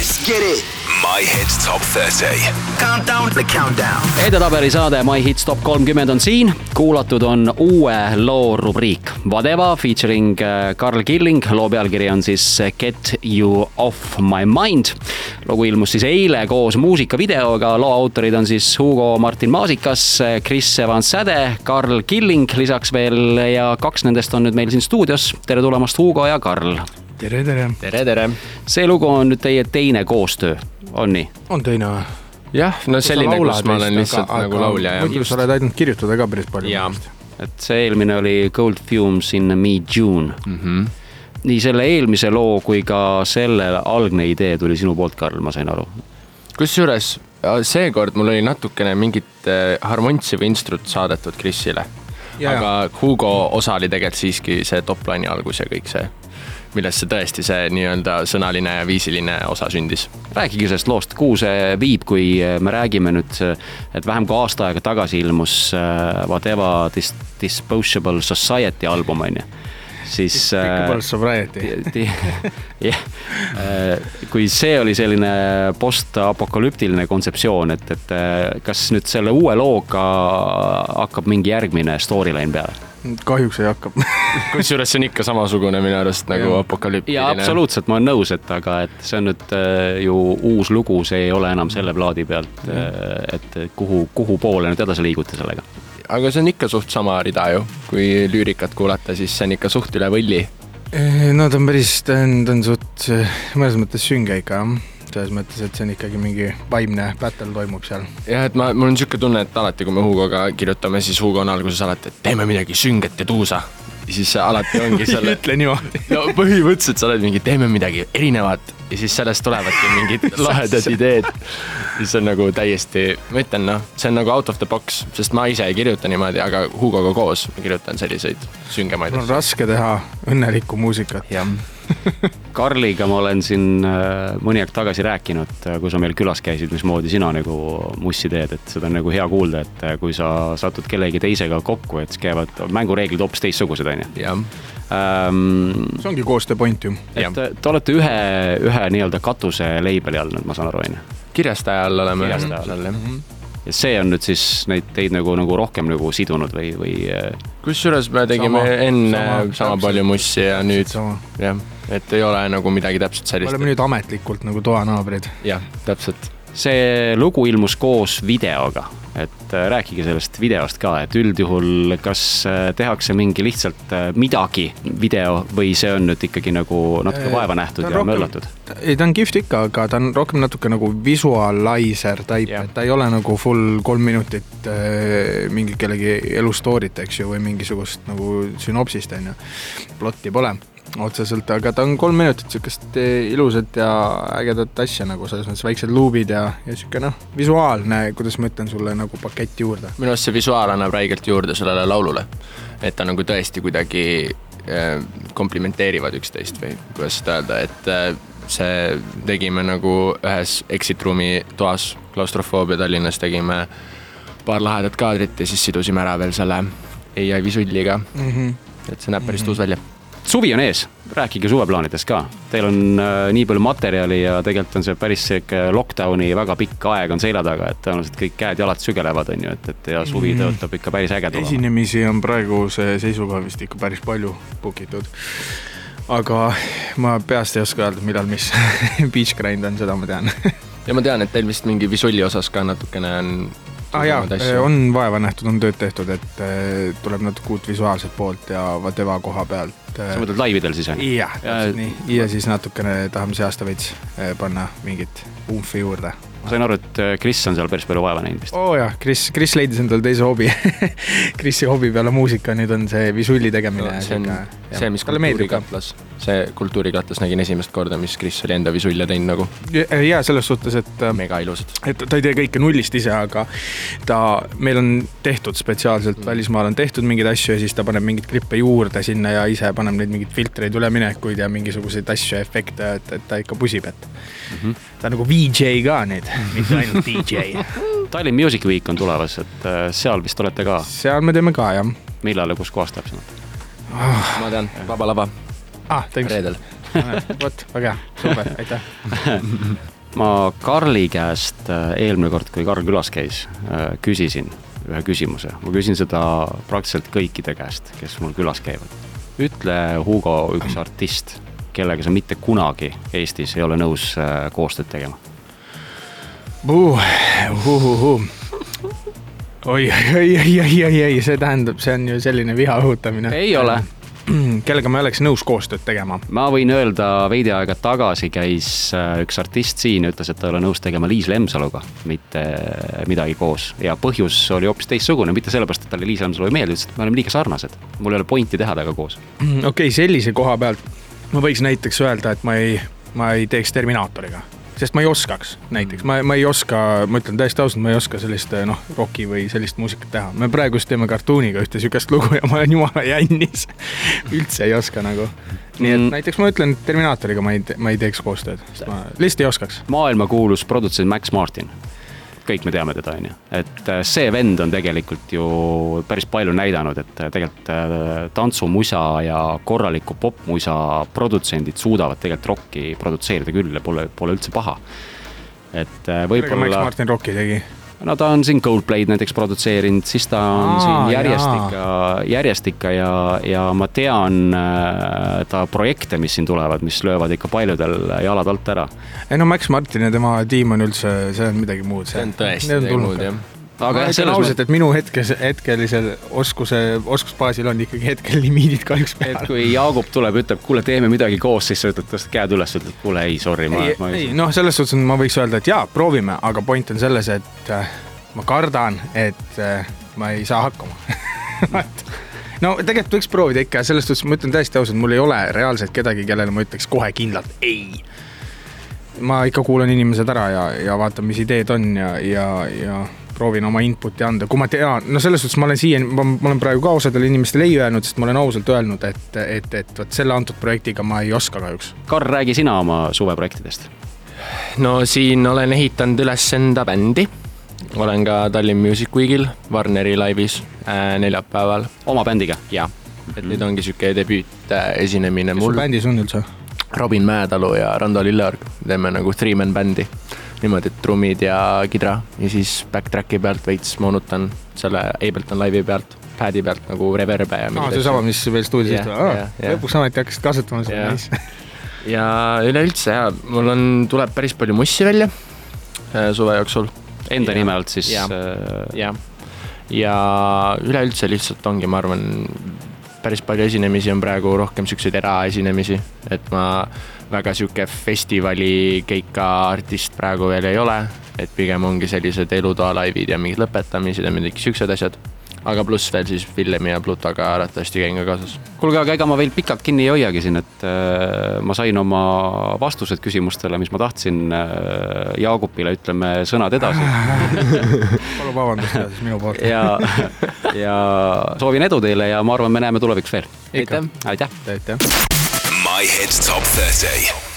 Let's get it. My Hits Top 30. Countdown, the countdown. edetabeli saade My Hits Top kolmkümmend on siin, kuulatud on uue loo rubriik Whatever featuring äh, Karl Killing, loo pealkiri on siis äh, Get you off my mind. lugu ilmus siis eile koos muusikavideoga, loo autorid on siis Hugo Martin Maasikas, Chris Evans Säde, Karl Killing lisaks veel ja kaks nendest on nüüd meil siin stuudios. tere tulemast, Hugo ja Karl. Tere, tere. tere, tere. see lugu on nüüd teie teine koostöö, on nii? on teine või? jah, no selline, kus ma olen lihtsalt aga, nagu laulja. muidu sa oled aidanud kirjutada ka päris palju. et see eelmine oli Gold Fumes in me June mm. -hmm. nii selle eelmise loo kui ka selle algne idee tuli sinu poolt, Karl, ma sain aru. kusjuures seekord mul oli natukene mingit äh, harmontsi või instrut saadetud Krisile. aga Hugo osa oli tegelikult siiski see top line'i algus ja kõik see millest see tõesti see nii-öelda sõnaline ja viisiline osa sündis. rääkige sellest loost, kuhu see viib, kui me räägime nüüd, et vähem kui aasta aega tagasi ilmus äh, Whatever Dis Disposable Society album, on ju siis. Sobriety. jah, äh, kui see oli selline postapokalüptiline kontseptsioon, et, et äh, kas nüüd selle uue looga hakkab mingi järgmine storyline peale? Kahjuks ei hakka kusjuures see on ikka samasugune minu arust nagu apokalüptiline. jaa, absoluutselt, ma olen nõus, et aga, et see on nüüd äh, ju uus lugu, see ei ole enam selle plaadi pealt äh,, et kuhu, kuhu poole nüüd edasi liigute sellega? aga see on ikka suht sama rida ju, kui lüürikat kuulata, siis see on ikka suht üle võlli. no ta on päris, ta on, ta on suht mõnes mõttes sünge ikka jah selles mõttes, et see on ikkagi mingi vaimne battle toimub seal. jah, et ma, mul on niisugune tunne, et alati, kui me Hugoga kirjutame, siis Hugo on alguses alati, et teeme midagi sünget ja tuusa. siis alati ongi selle ütle niimoodi no põhimõtteliselt sa oled mingi, teeme midagi erinevat ja siis sellest tulevadki mingid lahedad ideed. siis on nagu täiesti, ma ütlen noh, see on nagu out of the box, sest ma ise ei kirjuta niimoodi, aga Hugoga koos ma kirjutan selliseid süngemaid asju. on raske teha õnnelikku muusikat. jah Karliga ma olen siin äh, mõni aeg tagasi rääkinud, äh, kui sa meil külas käisid, mismoodi sina nagu mussi teed, et seda on nagu hea kuulda, et äh, kui sa satud kellegi teisega kokku, et siis käivad mängureeglid hoopis teistsugused, on ju. jah ähm,. see ongi koostöö point ju. et te olete ühe, ühe nii-öelda katuse label'i all nüüd, ma saan aru, on ju? kirjastaja all oleme. kirjastaja all, jah mm -hmm ja see on nüüd siis neid teid nagu, nagu rohkem nagu sidunud või, või? Äh, kusjuures me tegime sama, enne sama, sama palju mussi ja nüüd jah, et ei ole nagu midagi täpselt sellist. me oleme nüüd ametlikult nagu toanaabrid. jah, täpselt. See lugu ilmus koos videoga et äh, rääkige sellest videost ka, et üldjuhul, kas äh, tehakse mingi lihtsalt äh, midagi video või see on nüüd ikkagi nagu natuke vaeva nähtud ja rohkem, möllatud? ei, ta on kihvt ikka, aga ta on rohkem natuke nagu visualizer type yeah., et ta ei ole nagu full kolm minutit äh, mingi kellegi elu story't, eks ju, või mingisugust nagu sünopsist, on ju. plotti pole otseselt, aga ta on kolm minutit sihukest eh, ilusat ja ägedat asja nagu selles mõttes väiksed luubid ja, ja sihuke noh, visuaalne, kuidas ma ütlen sulle nagu pakett juurde. minu arust see visuaal annab räigelt juurde sellele laulule. et ta nagu tõesti kuidagi äh, komplimenteerivad üksteist või kuidas seda öelda, et äh, see tegime nagu ühes exit room'i toas, klaustrofoobia Tallinnas tegime paar lahedat kaadrit ja siis sidusime ära veel selle ai visulliga mm. -hmm. et see näeb päris mm -hmm. tuus välja suvi on ees, rääkige suveplaanidest ka. Teil on äh, nii palju materjali ja tegelikult on see päris sihuke lockdown'i väga pikk aeg on selja taga, et tõenäoliselt kõik käed-jalad sügelevad, on ju, et, et ja suvi mm. tõotab ikka päris äge tulema. esinemisi on praeguse seisuga vist ikka päris palju book itud. aga ma peast ei oska öelda, millal mis Beach Grind on, seda ma tean ja ma tean, et teil vist mingi visulli osas ka natukene on ah jaa, on vaeva nähtud, on tööd tehtud, et äh, tuleb natuke uut visuaalset poolt ja Vateva koha pealt. sa mõtled laividel siis on ju? jah, täpselt nii ja siis natukene tahame see aasta veits panna mingit umfi juurde ma sain aru, et Kris äh, on seal päris palju vaeva näinud vist. oo oh jah, Kris, Kris leidis endale teise hobi Krisi hobi peale muusika, nüüd on see visulli tegemine no,. see on siuke, see, mis kultuurikatlas, see kultuurikatlas nägin esimest korda, mis Kris oli enda visulle teinud nagu. ja selles suhtes, et. Äh, mega ilusad. et ta ei tee kõike nullist ise, aga ta, meil on tehtud spetsiaalselt mm., välismaal on tehtud mingeid asju ja siis ta paneb mingeid klippe juurde sinna ja ise paneb neid mingeid filtreid, üleminekuid ja mingisuguseid asju ja efekte, et, et ta ikka pusib, et mm. -hmm. ta on nagu VJ ka nüüd mitte ainult DJ. Tallinn Music Week on tulemas, et äh, seal vist olete ka? seal me teeme ka, jah. millal ja kus kohas täpsemalt oh.? ma tean, Vaba Lava ah,. reedel. vot, väga hea, super, aitäh ma Karli käest äh, eelmine kord, kui Karl külas käis, äh, küsisin ühe küsimuse, ma küsin seda praktiliselt kõikide käest, kes mul külas käivad. ütle, Hugo, üks artist, kellega sa mitte kunagi Eestis ei ole nõus koostööd tegema uh,. Uh, uh, oi, oi, oi, oi, oi, oi, see tähendab, see on ju selline viha õhutamine. ei ole kellega ma oleks nõus koostööd tegema? ma võin öelda, veidi aega tagasi käis äh, üks artist siin ütles, et ta ei ole nõus tegema Liis Lemsaluga mitte midagi koos. ja põhjus oli hoopis teistsugune, mitte sellepärast, et talle Liis Lemsalu ei meeldi, ütles, et me oleme liiga sarnased. mul ei ole pointi teha temaga koos. okei okay,, sellise koha pealt ma võiks näiteks öelda, et ma ei, ma ei teeks Terminaatoriga sest ma ei oskaks näiteks, ma, ma ei oska, ma ütlen täiesti ausalt, ma ei oska sellist noh, roki või sellist muusikat teha. me praegust teeme kartuuniga ühte sihukest lugu ja ma olen jumala jännis üldse ei oska nagu. nii et mm. näiteks ma ütlen, et Terminaatoriga ma ei, ma ei teeks koostööd, ma lihtsalt ei oskaks. maailmakuulus produtsent Max Martin kõik me teame teda, on ju. et äh, see vend on tegelikult ju päris palju näidanud, et äh, tegelikult äh, tantsumusa ja korraliku popmusa produtsendid suudavad tegelikult rokki produtseerida küll ja pole, pole üldse paha. et võib-olla. Martin rokki tegi no ta on siin Coldplay'd näiteks produtseerinud, siis ta on Aa, siin järjest ikka, järjest ikka ja, ja ma tean äh, ta projekte, mis siin tulevad, mis löövad ikka paljudel jalad alt ära. ei no Max Martin ja tema tiim on üldse, see on midagi muud. see on tõesti midagi muud jah aga ma ütlen ausalt, et minu hetkes, hetkelisel oskuse, oskusbaasil on ikkagi hetkel limiidid kahjuks peal. et kui Jaagup tuleb, ütleb, kuule, teeme midagi koos, siis sa ütled, tõstad käed üles, ütled, kuule ei, sorry, ma. ei, ei, ei, noh, selles suhtes ma võiks öelda, et jaa, proovime, aga point on selles, et äh, ma kardan, et äh, ma ei saa hakkama no tegelikult võiks proovida ikka, selles suhtes ma ütlen täiesti ausalt, mul ei ole reaalselt kedagi, kellele ma ütleks kohe kindlalt ei. ma ikka kuulan inimesed ära ja, ja vaatan, mis ideed on ja, ja, ja proovin oma input'i anda, kui ma tean, no selles suhtes ma olen siiani, ma olen praegu ka osadele inimestele ei öelnud, sest ma olen ausalt öelnud, et, et, et vot selle antud projektiga ma ei oska kahjuks. Karl, räägi sina oma suveprojektidest. no siin olen ehitanud üles enda bändi olen ka Tallinn Music Weekil Warneri laivis äh, neljapäeval. oma bändiga? jah, et nüüd ongi sihuke debüütesinemine mul. kes sul bändis on üldse? Robin Mäetalu ja Rando Lilleorg, teeme nagu three-man bändi. Niimoodi, et trummid ja kidra ja siis backtrack'i pealt veits moonutan selle Ableton Live'i pealt, pad'i pealt nagu reverbe ja. aa, seesama, mis veel stuudios yeah, istub yeah, yeah., lõpuks ometi hakkasid kasutama seda yeah., nice ja üleüldse jaa, mul on, tuleb päris palju mussi välja äh, suve jooksul enda ja, nime alt siis. jah, ja, ja üleüldse lihtsalt ongi, ma arvan, päris palju esinemisi on praegu rohkem siukseid eraesinemisi, et ma väga sihuke festivali keika artist praegu veel ei ole. et pigem ongi sellised elutoa laivid ja mingid lõpetamised ja mingid siuksed asjad aga pluss veel siis Villemi ja Plutoga arvatavasti käin ka kaasas. kuulge, aga ega ma veel pikalt kinni ei hoiagi siin, et äh, ma sain oma vastused küsimustele, mis ma tahtsin äh, Jaagupile, ütleme sõnad edasi palun vabandust siis minu poolt ja, ja soovin edu teile ja ma arvan, me näeme tulevikus veel. aitäh. aitäh. aitäh. My Hits Top 30.